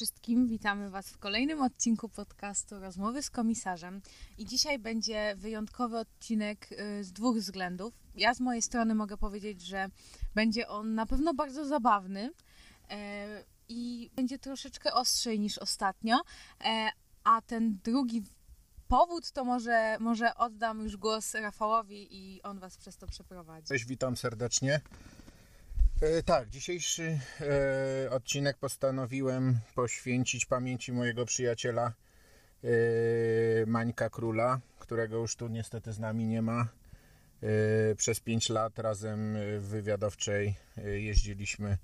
wszystkim, witamy Was w kolejnym odcinku podcastu Rozmowy z komisarzem. I dzisiaj będzie wyjątkowy odcinek y, z dwóch względów. Ja z mojej strony mogę powiedzieć, że będzie on na pewno bardzo zabawny e, i będzie troszeczkę ostrzej niż ostatnio. E, a ten drugi powód to może, może oddam już głos Rafałowi i on Was przez to przeprowadzi. Cześć, witam serdecznie. E, tak, dzisiejszy e, odcinek postanowiłem poświęcić pamięci mojego przyjaciela e, Mańka Króla, którego już tu niestety z nami nie ma. E, przez 5 lat razem w wywiadowczej e, jeździliśmy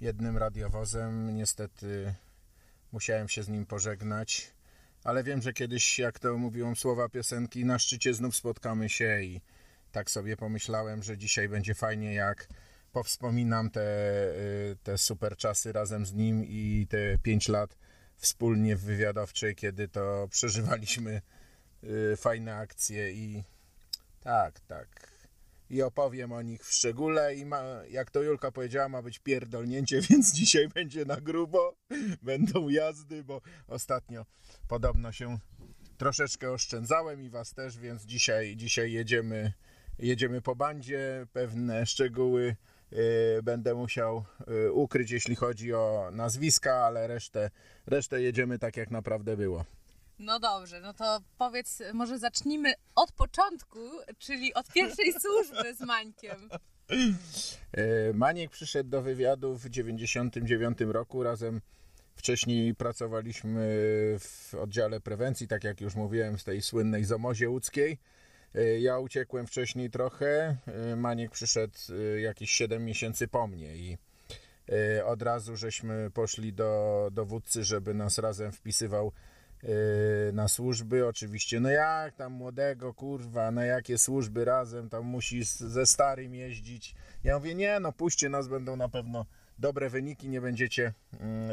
jednym radiowozem. Niestety musiałem się z nim pożegnać, ale wiem, że kiedyś, jak to mówią słowa piosenki, na szczycie znów spotkamy się i tak sobie pomyślałem, że dzisiaj będzie fajnie, jak powspominam te, y, te super czasy razem z nim i te 5 lat wspólnie w wywiadowczej, kiedy to przeżywaliśmy y, fajne akcje i tak, tak. I opowiem o nich w szczególe i ma, jak to Julka powiedziała, ma być pierdolnięcie, więc dzisiaj będzie na grubo. Będą jazdy, bo ostatnio podobno się troszeczkę oszczędzałem i was też, więc dzisiaj, dzisiaj jedziemy, jedziemy po bandzie. Pewne szczegóły będę musiał y, ukryć, jeśli chodzi o nazwiska, ale resztę, resztę jedziemy tak, jak naprawdę było. No dobrze, no to powiedz, może zacznijmy od początku, czyli od pierwszej służby z Mańkiem. E, Maniek przyszedł do wywiadu w 99 roku. Razem wcześniej pracowaliśmy w oddziale prewencji, tak jak już mówiłem, z tej słynnej Zomozie łódzkiej. E, Ja uciekłem wcześniej trochę. e, Maniek przyszedł e, jakieś 7 miesięcy po mnie i od razu żeśmy poszli do dowódcy, żeby nas razem wpisywał na służby. Oczywiście, no jak tam młodego, kurwa, na jakie służby razem, tam musi ze starym jeździć. Ja mówię, nie, no puśćcie nas, będą na pewno dobre wyniki, nie będziecie, mm,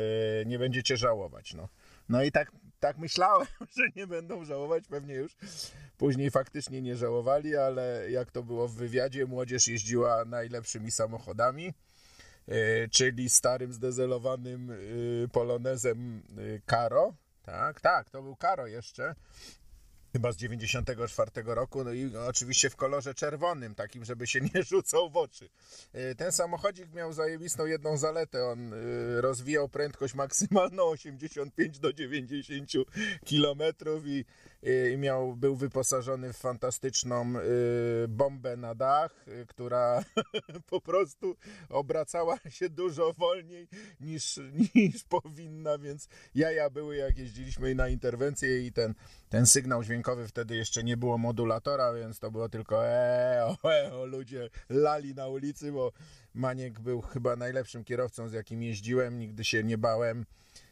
nie będziecie żałować, no. No i tak, tak myślałem, że nie będą żałować, pewnie już później faktycznie nie żałowali, ale jak to było w wywiadzie, młodzież jeździła najlepszymi samochodami, e, czyli starym zdezelowanym e, polonezem e, Caro, tak, tak, to był Caro jeszcze, chyba z 94 roku, no i oczywiście w kolorze czerwonym, takim, żeby się nie rzucał w oczy. E, Ten samochodzik miał zajebistą jedną zaletę, on e, rozwijał prędkość maksymalną 85 do 90 km i, i miał, był wyposażony w fantastyczną e, bombę na dach, e, która po prostu obracała się dużo wolniej niż, niż powinna, więc jaja były jak jeździliśmy na interwencję i ten, ten sygnał dźwiękowy wtedy jeszcze nie było modulatora, więc to było tylko eo, eo, ludzie lali na ulicy, bo Maniek był chyba najlepszym kierowcą z jakim jeździłem, nigdy się nie bałem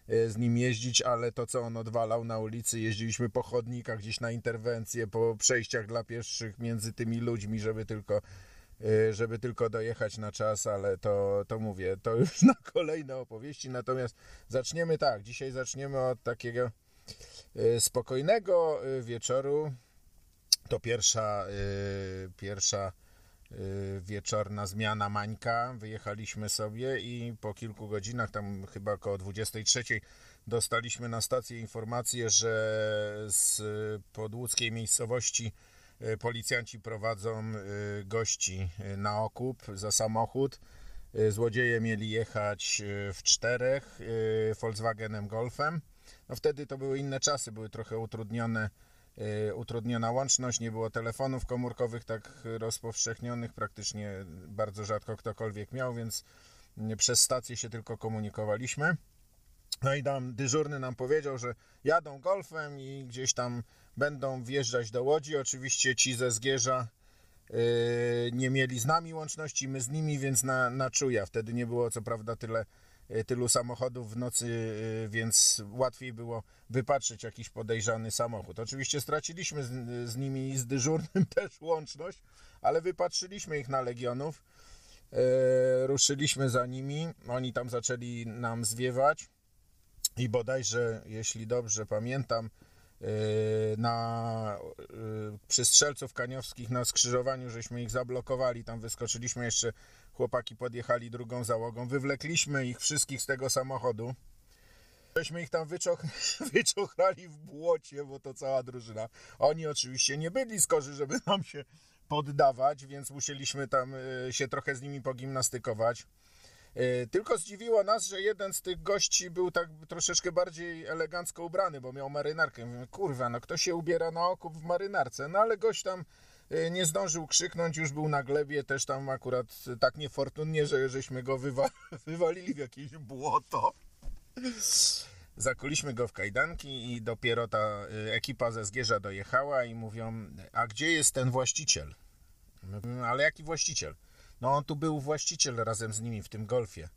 z nim jeździć, ale to co on odwalał na ulicy, jeździliśmy po chodnikach gdzieś na interwencje, po przejściach dla pieszych między tymi ludźmi, żeby tylko y, żeby tylko dojechać na czas, ale to, to mówię, to już na kolejne opowieści. Natomiast zaczniemy tak, dzisiaj zaczniemy od takiego y, spokojnego wieczoru. To pierwsza, pierwsza wieczorna zmiana Mańka. Wyjechaliśmy sobie i po kilku godzinach, tam chyba około 23, dostaliśmy na stację informację, że z podłódzkiej miejscowości y, policjanci prowadzą y, gości y, na okup za samochód. Y, Złodzieje mieli jechać y, w czterech y, Volkswagenem Golfem. No wtedy to były inne czasy, były trochę utrudnione, y, utrudniona łączność, nie było telefonów komórkowych tak rozpowszechnionych, praktycznie bardzo rzadko ktokolwiek miał, więc przez stację się tylko komunikowaliśmy. No i tam dyżurny nam powiedział, że jadą golfem i gdzieś tam będą wjeżdżać do Łodzi. Oczywiście ci ze Zgierza yy, nie mieli z nami łączności, my z nimi, więc na, na czuja. Wtedy nie było co prawda tyle, tylu samochodów w nocy, yy, więc łatwiej było wypatrzyć jakiś podejrzany samochód. Oczywiście straciliśmy z, z nimi i z dyżurnym też łączność, ale wypatrzyliśmy ich na Legionów. Yy, ruszyliśmy za nimi, oni tam zaczęli nam zwiewać i bodajże, jeśli dobrze pamiętam, na, yy, przy Strzelców Kaniowskich na skrzyżowaniu, żeśmy ich zablokowali, tam wyskoczyliśmy jeszcze, chłopaki podjechali drugą załogą, wywlekliśmy ich wszystkich z tego samochodu, Żeśmy ich tam wyczoch wyczochrali w błocie, bo to cała drużyna. Oni oczywiście nie byli skorzy, żeby nam się poddawać, więc musieliśmy tam y, się trochę z nimi pogimnastykować. Y, Tylko zdziwiło nas, że jeden z tych gości był tak troszeczkę bardziej elegancko ubrany, bo miał marynarkę. Kurwa, no kto się ubiera na okup w marynarce? No ale gość tam y, nie zdążył krzyknąć, już był na glebie, też tam akurat tak niefortunnie, że żeśmy go wywa wywalili w jakieś błoto. Zakuliśmy go w kajdanki i dopiero ta y, ekipa ze Zgierza dojechała i mówią, a gdzie jest ten właściciel? Mówimy, Ale jaki właściciel? No on tu był właściciel razem z nimi w tym golfie.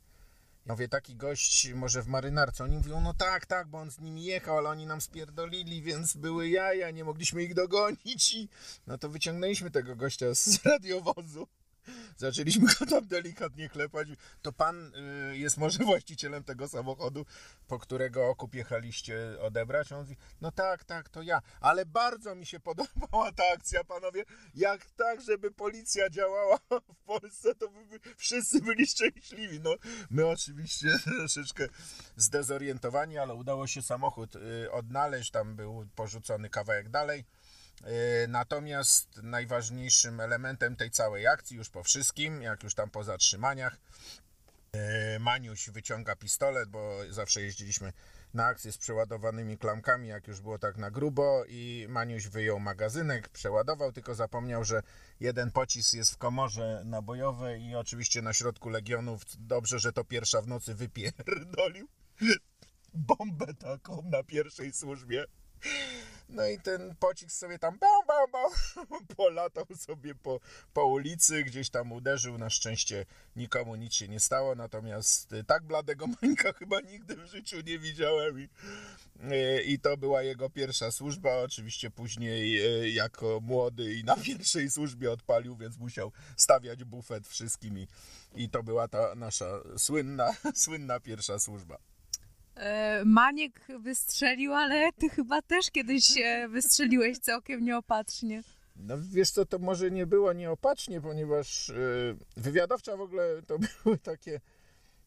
Ja mówię, taki gość może w marynarce. Oni mówią, no tak, tak, bo on z nimi jechał, ale oni nam spierdolili, więc były jaja, nie mogliśmy ich dogonić i no to wyciągnęliśmy tego gościa z radiowozu. Zaczęliśmy go tam delikatnie klepać. To pan y, jest może właścicielem tego samochodu, po którego okup jechaliście odebrać? On mówi, no tak, tak, to ja. Ale bardzo mi się podobała ta akcja, panowie. Jak tak, żeby policja działała w Polsce, to by, wszyscy byli szczęśliwi. No, my oczywiście troszeczkę zdezorientowani, ale udało się samochód y, odnaleźć. Tam był porzucony kawałek dalej. Yy, Natomiast najważniejszym elementem tej całej akcji, już po wszystkim, jak już tam po zatrzymaniach, yy, Maniuś wyciąga pistolet, bo zawsze jeździliśmy na akcję z przeładowanymi klamkami, jak już było tak na grubo i Maniuś wyjął magazynek, przeładował, tylko zapomniał, że jeden pocisk jest w komorze nabojowej i oczywiście na środku Legionów, dobrze, że to pierwsza w nocy wypierdolił bombę taką na pierwszej służbie. No i ten pocisk sobie tam bam, bam, bam, polatał sobie po, po ulicy, gdzieś tam uderzył. Na szczęście nikomu nic się nie stało, natomiast y, tak bladego Mańka chyba nigdy w życiu nie widziałem. I, y, I to była jego pierwsza służba. Oczywiście później y, jako młody i na pierwszej służbie odpalił, więc musiał stawiać bufet wszystkim. I, i to była ta nasza słynna, słynna pierwsza służba. E, Maniek wystrzelił, ale ty chyba też kiedyś e, wystrzeliłeś całkiem nieopatrznie. No wiesz co, to może nie było nieopatrznie, ponieważ yy, wywiadowcza w ogóle to były takie,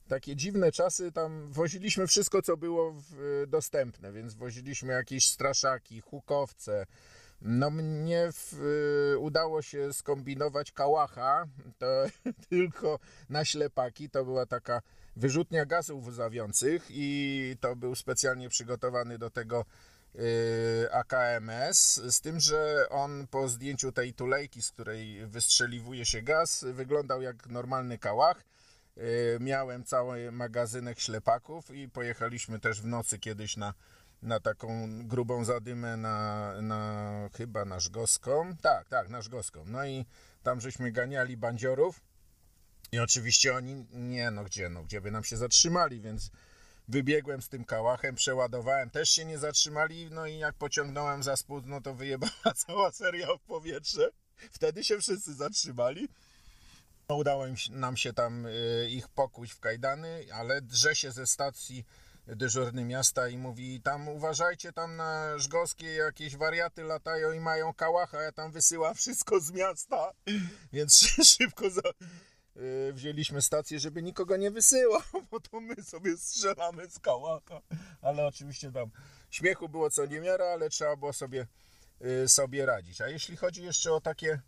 takie dziwne czasy. Tam woziliśmy wszystko, co było dostępne, więc woziliśmy jakieś straszaki, hukowce. No mnie w, udało się skombinować kałacha, to tylko na ślepaki. To była taka wyrzutnia gazów łzawiących i to był specjalnie przygotowany do tego y, AKMS, z tym, że on po zdjęciu tej tulejki, z której wystrzeliwuje się gaz, wyglądał jak normalny kałach. Y, Miałem cały magazynek ślepaków i pojechaliśmy też w nocy kiedyś na, na taką grubą zadymę na, na chyba na Żgowską. Tak, tak, na Żgowską. No i tam żeśmy ganiali bandziorów i oczywiście oni, nie no gdzie, no gdzie by nam się zatrzymali, więc wybiegłem z tym kałachem, przeładowałem, też się nie zatrzymali, no i jak pociągnąłem za spód, no to wyjebała cała seria w powietrze. Wtedy się wszyscy zatrzymali. No, Udało im nam się tam y, ich pokuć w kajdany, ale drze się ze stacji dyżurny miasta i mówi tam uważajcie, tam na Żgowskiej jakieś wariaty latają i mają kałacha, ja tam wysyłam wszystko z miasta, więc szybko za, y, wzięliśmy stację, żeby nikogo nie wysyłał, bo to my sobie strzelamy z kałacha, ale oczywiście tam śmiechu było co niemiara, ale trzeba było sobie, y, sobie radzić. A jeśli chodzi jeszcze o takie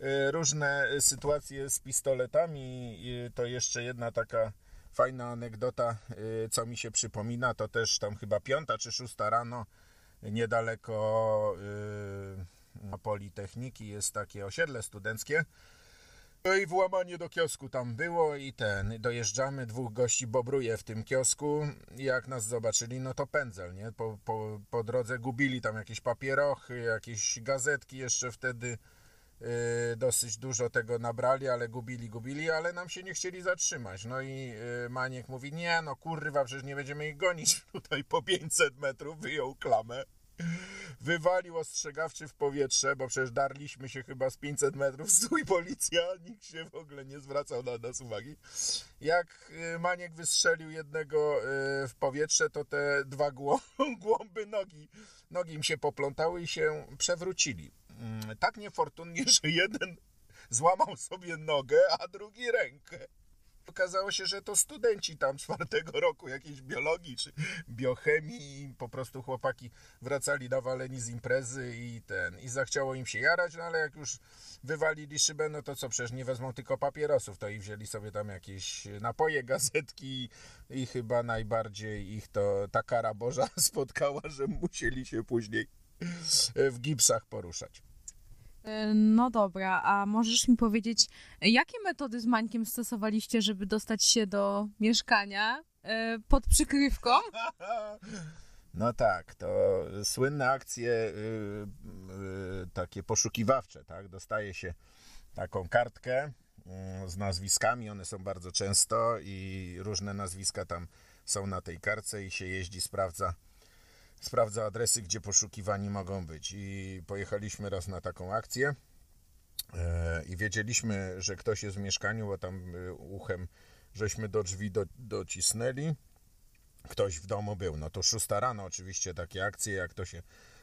y, różne sytuacje z pistoletami, to jeszcze jedna taka fajna anegdota, co mi się przypomina, to też tam chyba piąta czy szósta rano, niedaleko Politechniki jest takie osiedle studenckie. No i włamanie do kiosku tam było i ten, dojeżdżamy, dwóch gości bobruje w tym kiosku jak nas zobaczyli, no to pędzel, nie? Po, po, po drodze gubili tam jakieś papierochy, jakieś gazetki jeszcze wtedy yy, dosyć dużo tego nabrali, ale gubili, gubili, ale nam się nie chcieli zatrzymać. No i yy, Maniek mówi, nie no kurwa, przecież nie będziemy ich gonić tutaj po 500 metrów, wyjął klamę wywalił ostrzegawczy w powietrze, bo przecież darliśmy się chyba z 500 metrów, stój policja, nikt się w ogóle nie zwracał na nas uwagi. Jak y, Maniek wystrzelił jednego y, w powietrze, to te dwa głą- głąby nogi, nogi im się poplątały i się przewrócili. Mm, Tak niefortunnie, że jeden złamał sobie nogę, a drugi rękę. Okazało się, że to studenci tam czwartego roku jakiejś biologii czy biochemii. Po prostu chłopaki wracali nawaleni z imprezy i ten. I zachciało im się jarać, no ale jak już wywalili szybę, no to co, przecież nie wezmą tylko papierosów, to i wzięli sobie tam jakieś napoje, gazetki i chyba najbardziej ich to ta kara Boża spotkała, że musieli się później w gipsach poruszać. E, No dobra, a możesz mi powiedzieć, jakie metody z Mańkiem stosowaliście, żeby dostać się do mieszkania e, pod przykrywką? No tak, to słynne akcje y, y, takie poszukiwawcze, tak? Dostaje się taką kartkę y, z nazwiskami, one są bardzo często i różne nazwiska tam są na tej kartce i się jeździ, sprawdza, sprawdza adresy, gdzie poszukiwani mogą być. I pojechaliśmy raz na taką akcję e, i wiedzieliśmy, że ktoś jest w mieszkaniu, bo tam y, uchem żeśmy do drzwi do, docisnęli ktoś w domu był. No to szósta rano oczywiście takie akcje, jak to się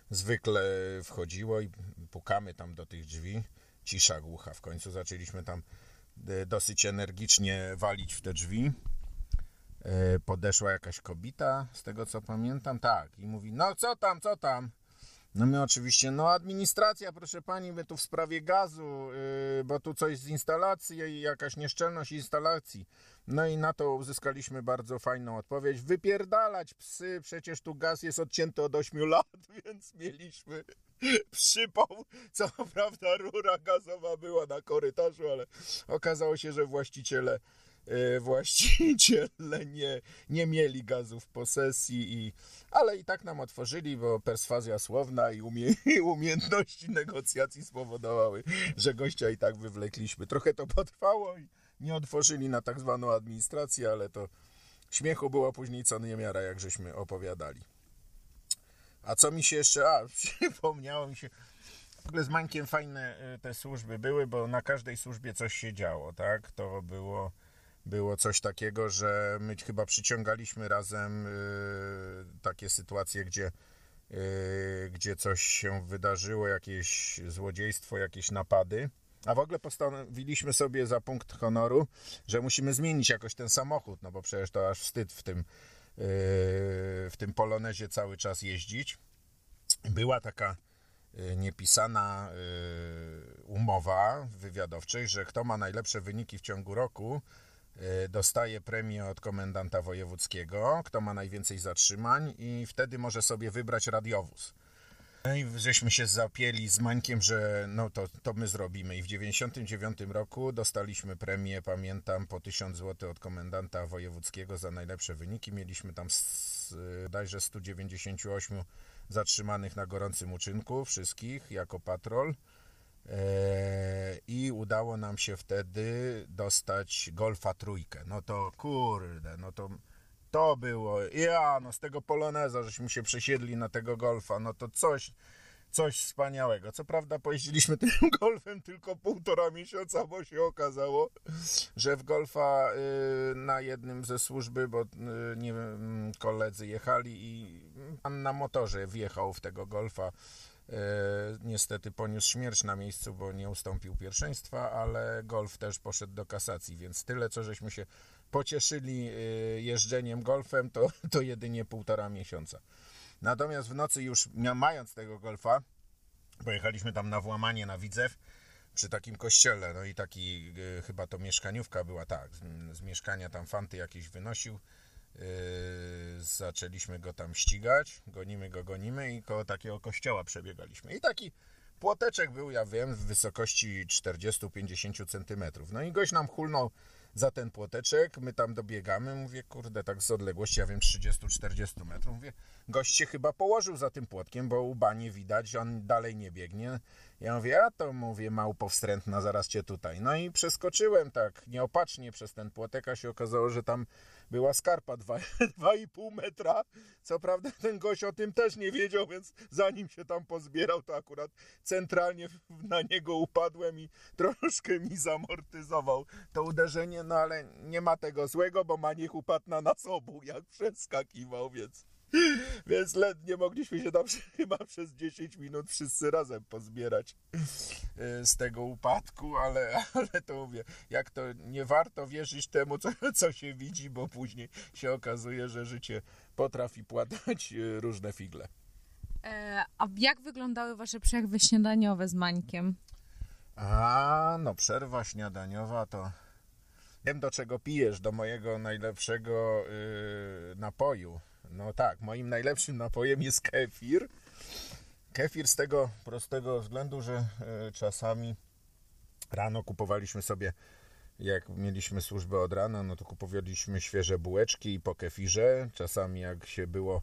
zwykle wchodziło i pukamy tam do tych drzwi. Cisza głucha. W końcu zaczęliśmy tam e, dosyć energicznie walić w te drzwi. E, Podeszła jakaś kobita, z tego co pamiętam, tak, i mówi, no co tam, co tam? No my oczywiście, no administracja, proszę pani, my tu w sprawie gazu, yy, bo tu coś z instalacji, jakaś nieszczelność instalacji. No i na to uzyskaliśmy bardzo fajną odpowiedź. Wypierdalać psy, przecież tu gaz jest odcięty od 8 lat, więc mieliśmy przypał. Co prawda rura gazowa była na korytarzu, ale okazało się, że właściciele właściciele nie, nie mieli gazu w posesji, i, ale i tak nam otworzyli, bo perswazja słowna i, umie, i umiejętności negocjacji spowodowały, że gościa i tak wywlekliśmy. Trochę to potrwało i nie otworzyli na tak zwaną administrację, ale to śmiechu było później co niemiara, jak żeśmy opowiadali. A co mi się jeszcze, a przypomniało mi się, w ogóle z Mańkiem fajne y, te służby były, bo na każdej służbie coś się działo, tak? To było, było coś takiego, że my chyba przyciągaliśmy razem y, takie sytuacje, gdzie, y, gdzie coś się wydarzyło, jakieś złodziejstwo, jakieś napady. A w ogóle postanowiliśmy sobie za punkt honoru, że musimy zmienić jakoś ten samochód, no bo przecież to aż wstyd w tym, yy, w tym polonezie cały czas jeździć. Była taka niepisana umowa wywiadowczej, że kto ma najlepsze wyniki w ciągu roku, dostaje premię od komendanta wojewódzkiego, kto ma najwięcej zatrzymań i wtedy może sobie wybrać radiowóz. No i żeśmy się zapieli z Mańkiem, że no to, to my zrobimy. I w 99 roku dostaliśmy premię, pamiętam, po 1000 zł od komendanta wojewódzkiego za najlepsze wyniki. Mieliśmy tam z, dajże 198 zatrzymanych na gorącym uczynku, wszystkich, jako patrol. Eee, I udało nam się wtedy dostać Golfa trójkę. No to kurde, no to to było, ja, no z tego poloneza, żeśmy się przesiedli na tego golfa, no to coś, coś wspaniałego. Co prawda pojeździliśmy tym golfem tylko półtora miesiąca, bo się okazało, że w golfa y, na jednym ze służby, bo y, nie wiem, koledzy jechali i pan na motorze wjechał w tego golfa. Y, niestety poniósł śmierć na miejscu, bo nie ustąpił pierwszeństwa, ale golf też poszedł do kasacji, więc tyle, co żeśmy się pocieszyli y, jeżdżeniem golfem, to, to jedynie półtora miesiąca. Natomiast w nocy już mając tego golfa, pojechaliśmy tam na włamanie na Widzew przy takim kościele, no i taki y, chyba to mieszkaniówka była, tak, z, z mieszkania tam fanty jakieś wynosił. Yy, zaczęliśmy go tam ścigać, gonimy go, gonimy i koło takiego kościoła przebiegaliśmy. I taki płoteczek był, ja wiem, w wysokości 40-50 centymetrów. No i gość nam hulnął za ten płoteczek, my tam dobiegamy, mówię, kurde, tak z odległości, ja wiem, 30-40 metrów, mówię, gość się chyba położył za tym płotkiem, bo łba nie widać, on dalej nie biegnie. Ja mówię, a to mówię, małpo wstrętna, zaraz cię tutaj. No i przeskoczyłem tak nieopatrznie przez ten płotek, a się okazało, że tam była skarpa 2,5 metra. Co prawda ten gość o tym też nie wiedział, więc zanim się tam pozbierał, to akurat centralnie na niego upadłem i troszkę mi zamortyzował to uderzenie, no ale nie ma tego złego, bo Maniech upadł na nas obu, jak przeskakiwał, więc Więc lednie mogliśmy się tam chyba przez 10 minut wszyscy razem pozbierać y, z tego upadku, ale, ale to mówię, jak to nie warto wierzyć temu, co, co się widzi, bo później się okazuje, że życie potrafi płatać y, różne figle. E, a jak wyglądały wasze przerwy śniadaniowe z Mańkiem? A, no przerwa śniadaniowa to wiem do czego pijesz, do mojego najlepszego yy, napoju. No tak, moim najlepszym napojem jest kefir. Kefir z tego prostego względu, że yy, czasami rano kupowaliśmy sobie, jak mieliśmy służbę od rana, no to kupowaliśmy świeże bułeczki po kefirze. Czasami jak się było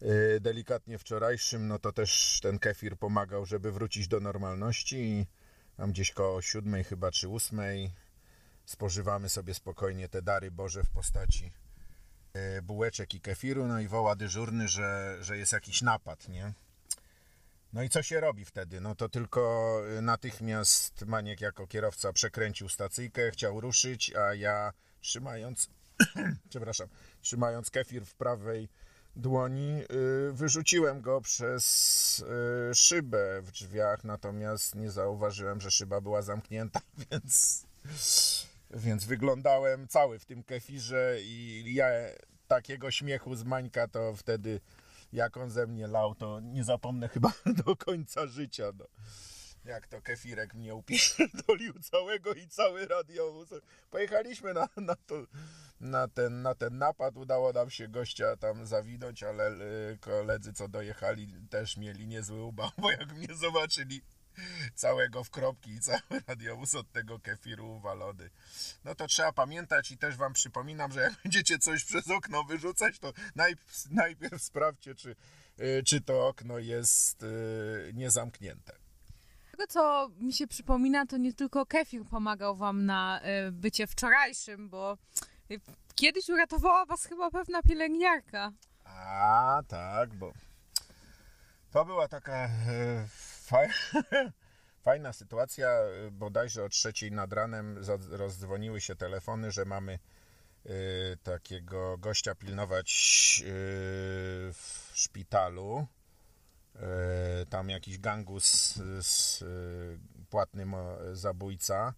yy, delikatnie wczorajszym, no to też ten kefir pomagał, żeby wrócić do normalności i tam gdzieś koło siódmej chyba czy ósmej spożywamy sobie spokojnie te dary Boże w postaci e, bułeczek i kefiru, no i woła dyżurny, że, że jest jakiś napad, nie? No i co się robi wtedy? No to tylko natychmiast Maniek jako kierowca przekręcił stacyjkę, chciał ruszyć, a ja trzymając, przepraszam, trzymając kefir w prawej dłoni, y, wyrzuciłem go przez y, szybę w drzwiach, natomiast nie zauważyłem, że szyba była zamknięta, więc, więc wyglądałem cały w tym kefirze i ja takiego śmiechu z Mańka to wtedy jak on ze mnie lał, to nie zapomnę chyba do końca życia. No jak to kefirek mnie upierdolił całego i cały radiowóz. Pojechaliśmy na, na, to, na, ten, na ten napad, udało nam się gościa tam zawinąć, ale y, koledzy co dojechali też mieli niezły ubaw, bo jak mnie zobaczyli całego w kropki i cały radiowóz od tego kefiru uwalony. No to trzeba pamiętać i też wam przypominam, że jak będziecie coś przez okno wyrzucać, to najpierw, najpierw sprawdźcie, czy, y, czy to okno jest y, niezamknięte tego, co mi się przypomina, to nie tylko kefir pomagał wam na y, bycie wczorajszym, bo kiedyś uratowała was chyba pewna pielęgniarka. A, tak, bo to była taka fajna, sytuacja. Bodajże o trzeciej nad ranem rozdzwoniły się telefony, że mamy e, takiego gościa pilnować e, w szpitalu tam jakiś gangus płatny zabójca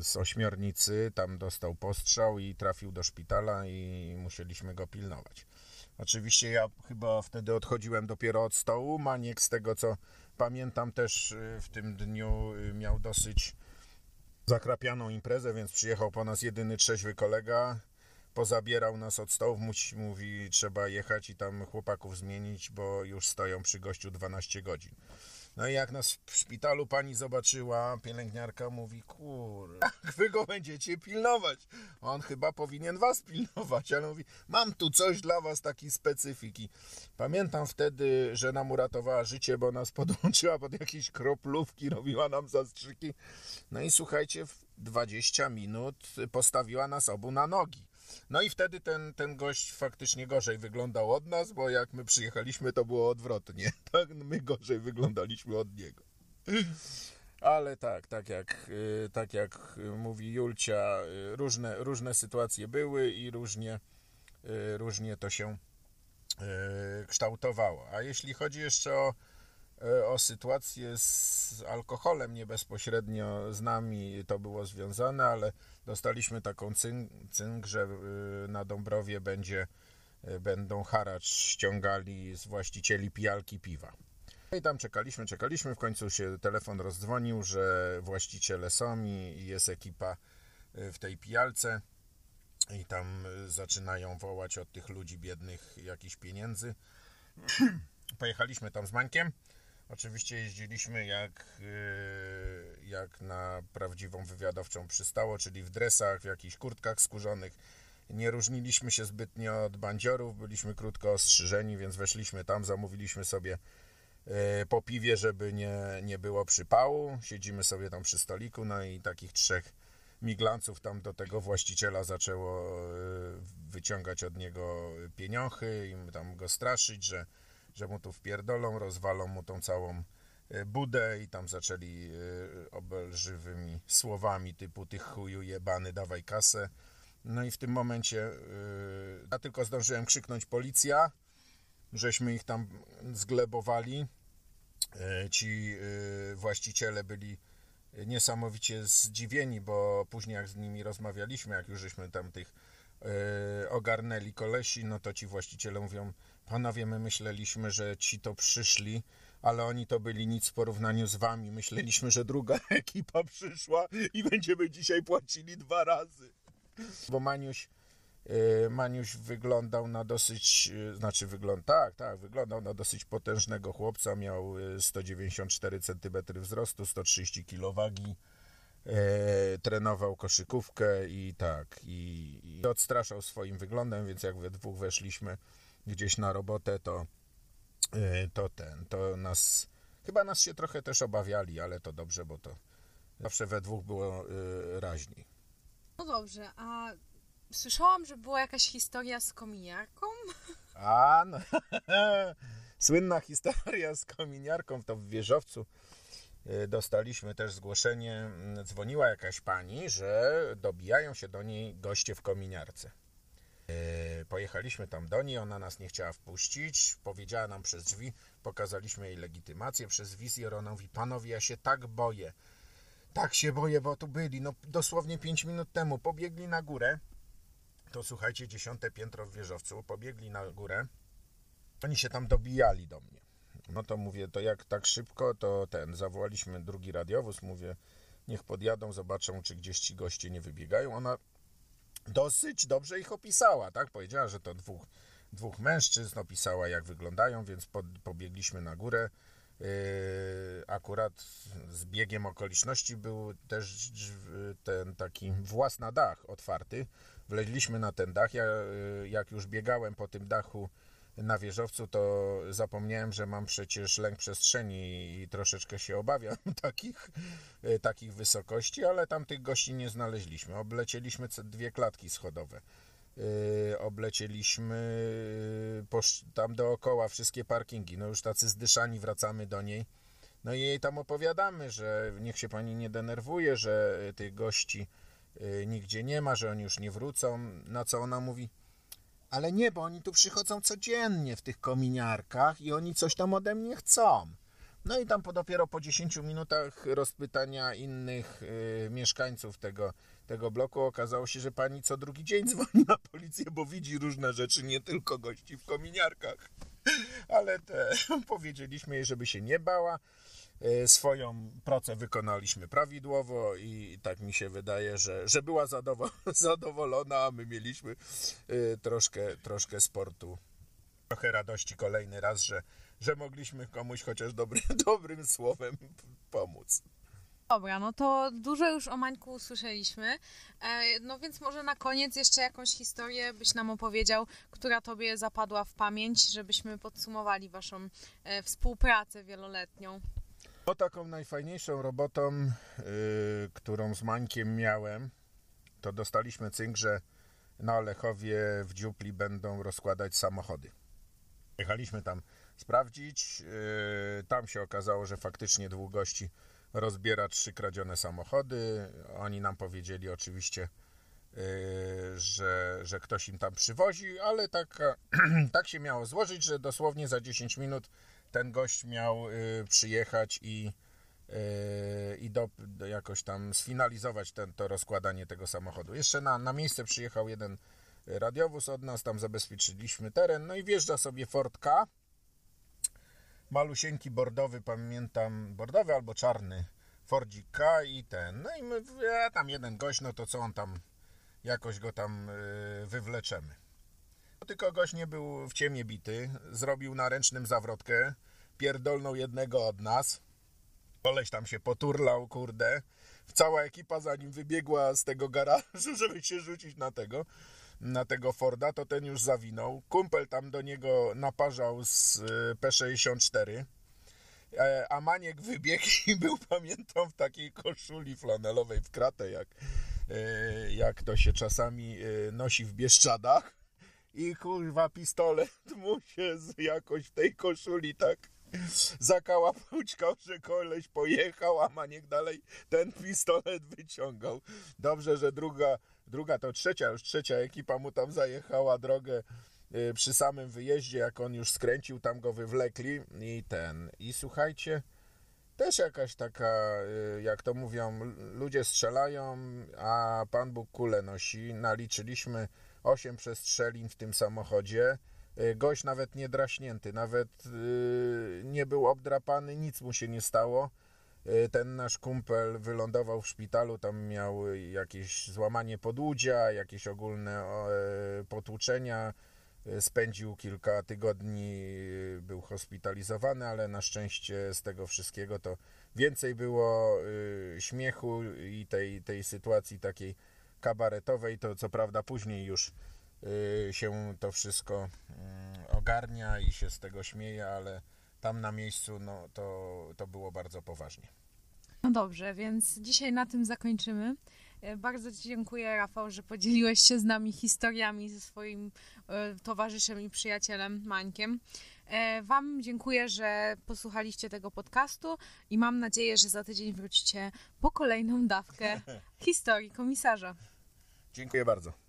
z ośmiornicy, tam dostał postrzał i trafił do szpitala i musieliśmy go pilnować. Oczywiście ja chyba wtedy odchodziłem dopiero od stołu. Maniek z tego co pamiętam też e, w tym dniu miał dosyć zakrapianą imprezę, więc przyjechał po nas jedyny trzeźwy kolega pozabierał nas od stołów, mówi trzeba jechać i tam chłopaków zmienić, bo już stoją przy gościu 12 godzin. No i jak nas w szpitalu pani zobaczyła, pielęgniarka mówi, kur, jak wy go będziecie pilnować? On chyba powinien was pilnować, ale mówi, mam tu coś dla was, takiej specyfiki. Pamiętam wtedy, że nam uratowała życie, bo nas podłączyła pod jakieś kroplówki, robiła nam zastrzyki. No i słuchajcie, w 20 minut postawiła nas obu na nogi. No i wtedy ten, ten gość faktycznie gorzej wyglądał od nas, bo jak my przyjechaliśmy, to było odwrotnie. Tak, my gorzej wyglądaliśmy od niego. Ale tak, tak jak, y, tak jak mówi Julcia, y, różne, różne sytuacje były i różnie, y, różnie to się kształtowało. A jeśli chodzi jeszcze o o sytuację z alkoholem nie bezpośrednio z nami to było związane, ale dostaliśmy taką cynk, cynk że e, na Dąbrowie będzie, e, będą haracz ściągali z właścicieli pijalki piwa. I tam czekaliśmy, czekaliśmy, w końcu się telefon rozdzwonił, że właściciele są i jest ekipa w tej pijalce i tam zaczynają wołać od tych ludzi biednych jakichś pieniędzy. Pojechaliśmy tam z Mańkiem Oczywiście jeździliśmy jak, y, jak na prawdziwą wywiadowczą przystało, czyli w dresach, w jakichś kurtkach skórzonych. Nie różniliśmy się zbytnio od bandziorów, byliśmy krótko ostrzyżeni, więc weszliśmy tam, zamówiliśmy sobie y, po piwie, żeby nie, nie było przypału. Siedzimy sobie tam przy stoliku, no i takich trzech miglanców tam do tego właściciela zaczęło y, wyciągać od niego pieniądze i tam go straszyć, że że mu tu wpierdolą, rozwalą mu tą całą e, budę i tam zaczęli e, obelżywymi słowami typu tych chuju jebany, dawaj kasę. No i w tym momencie yy, ja tylko zdążyłem krzyknąć policja, żeśmy ich tam zglebowali. Ci właściciele byli niesamowicie zdziwieni, bo później jak z nimi rozmawialiśmy, jak już żeśmy tam tych ogarnęli kolesi, no to ci właściciele mówią, panowie, my myśleliśmy, że ci to przyszli, ale oni to byli nic w porównaniu z wami. Myśleliśmy, że druga ekipa przyszła i będziemy dzisiaj płacili dwa razy. Bo Maniuś, yy, Maniuś wyglądał na dosyć, yy, znaczy wygląda, tak, tak, wyglądał na dosyć potężnego chłopca, miał yy, 194 cm wzrostu, 130 kg yy, trenował koszykówkę i tak, i, i odstraszał swoim wyglądem, więc jak we dwóch weszliśmy gdzieś na robotę, to yy, to ten, to nas, chyba nas się trochę też obawiali, ale to dobrze, bo to zawsze we dwóch było yy, raźniej. No dobrze, a słyszałam, że była jakaś historia z kominiarką? A, no. Słynna historia z kominiarką to w wieżowcu. y, Dostaliśmy też zgłoszenie, mm, dzwoniła jakaś pani, że dobijają się do niej goście w kominiarce. Y, Pojechaliśmy tam do niej, ona nas nie chciała wpuścić, powiedziała nam przez drzwi, pokazaliśmy jej legitymację przez wizjer, ona mówi, panowie, ja się tak boję, tak się boję, bo tu byli, no dosłownie 5 minut temu, pobiegli na górę, to słuchajcie, dziesiąte piętro w wieżowcu, pobiegli na górę, oni się tam dobijali do mnie. No to mówię, to jak tak szybko, to ten, zawołaliśmy drugi radiowóz, mówię, niech podjadą, zobaczą, czy gdzieś ci goście nie wybiegają. Ona dosyć dobrze ich opisała, tak? Powiedziała, że to dwóch, dwóch mężczyzn, opisała jak wyglądają, więc pobiegliśmy na górę. Yy, akurat z biegiem okoliczności był też ten taki włas na dach otwarty. Wleźliśmy na ten dach. Ja, yy, jak już biegałem po tym dachu na wieżowcu, to zapomniałem, że mam przecież lęk przestrzeni i troszeczkę się obawiam takich, yy, takich wysokości, ale tam tych gości nie znaleźliśmy. Oblecieliśmy dwie klatki schodowe. Yy, oblecieliśmy posz- tam dookoła wszystkie parkingi. No już tacy zdyszani wracamy do niej. No i jej tam opowiadamy, że niech się pani nie denerwuje, że tych gości nigdzie nie ma, że oni już nie wrócą. Na co ona mówi, ale nie, bo oni tu przychodzą codziennie w tych kominiarkach i oni coś tam ode mnie chcą. No i tam po, dopiero po 10 minutach rozpytania innych y, mieszkańców tego, tego bloku okazało się, że pani co drugi dzień dzwoni na policję, bo widzi różne rzeczy, nie tylko gości w kominiarkach. Ale te, powiedzieliśmy jej, żeby się nie bała. Y, Swoją pracę wykonaliśmy prawidłowo i tak mi się wydaje, że, że była zadowo- zadowolona, a my mieliśmy y, troszkę, troszkę sportu trochę radości kolejny raz, że, że mogliśmy komuś chociaż dobry, dobrym słowem pomóc. Dobra, no to dużo już o Mańku usłyszeliśmy. E, no więc może na koniec jeszcze jakąś historię byś nam opowiedział, która tobie zapadła w pamięć, żebyśmy podsumowali waszą e, współpracę wieloletnią. No taką najfajniejszą robotą, yy, którą z Mańkiem miałem, to dostaliśmy cynk, że na Olechowie w Dziupli będą rozkładać samochody. Jechaliśmy tam sprawdzić. yy, Tam się okazało, że faktycznie dwóch gości rozbiera trzy kradzione samochody. Oni nam powiedzieli oczywiście, yy, że, że ktoś im tam przywozi, ale tak, tak się miało złożyć, że dosłownie za 10 minut ten gość miał y, przyjechać i, y, i do, jakoś tam sfinalizować ten, to rozkładanie tego samochodu. Jeszcze na, na miejsce przyjechał jeden radiowóz od nas, tam zabezpieczyliśmy teren, no i wjeżdża sobie Ford K, malusieńki bordowy, pamiętam, bordowy albo czarny Fordzik K i ten, no i my, ja, tam jeden gość, no to co on tam, jakoś go tam y, wywleczemy. Tylko gość nie był w ciemię bity, zrobił na ręcznym zawrotkę, pierdolnął jednego od nas. Koleś tam się poturlał, kurde. Cała ekipa za nim wybiegła z tego garażu, żeby się rzucić na tego, na tego Forda, to ten już zawinął. Kumpel tam do niego naparzał z y, P64. E, A Maniek wybiegł i był, pamiętam, w takiej koszuli flanelowej w kratę, jak, e, jak to się czasami e, nosi w Bieszczadach. I kurwa pistolet mu się jakoś w tej koszuli tak zakałapałczkał, że koleś pojechał, a Maniek dalej ten pistolet wyciągał. Dobrze, że druga, druga to trzecia, już trzecia ekipa mu tam zajechała drogę y, przy samym wyjeździe, jak on już skręcił, tam go wywlekli i ten. I słuchajcie, też jakaś taka, y, jak to mówią, ludzie strzelają, a Pan Bóg kulę nosi. Naliczyliśmy 8 przestrzelin w tym samochodzie. Y, Gość nawet nie draśnięty, nawet y, nie był obdrapany, nic mu się nie stało. Y, Ten nasz kumpel wylądował w szpitalu, tam miał jakieś złamanie podłudzia, jakieś ogólne e, potłuczenia. Spędził kilka tygodni, był hospitalizowany, ale na szczęście z tego wszystkiego to więcej było śmiechu i tej, tej sytuacji takiej kabaretowej. To co prawda później już y, się to wszystko mm, ogarnia i się z tego śmieje, ale tam na miejscu no, to, to było bardzo poważnie. No dobrze, więc dzisiaj na tym zakończymy. E, Bardzo Ci dziękuję, Rafał, że podzieliłeś się z nami historiami ze swoim e, towarzyszem i przyjacielem Mańkiem. E, Wam dziękuję, że posłuchaliście tego podcastu i mam nadzieję, że za tydzień wrócicie po kolejną dawkę historii komisarza. Dziękuję bardzo.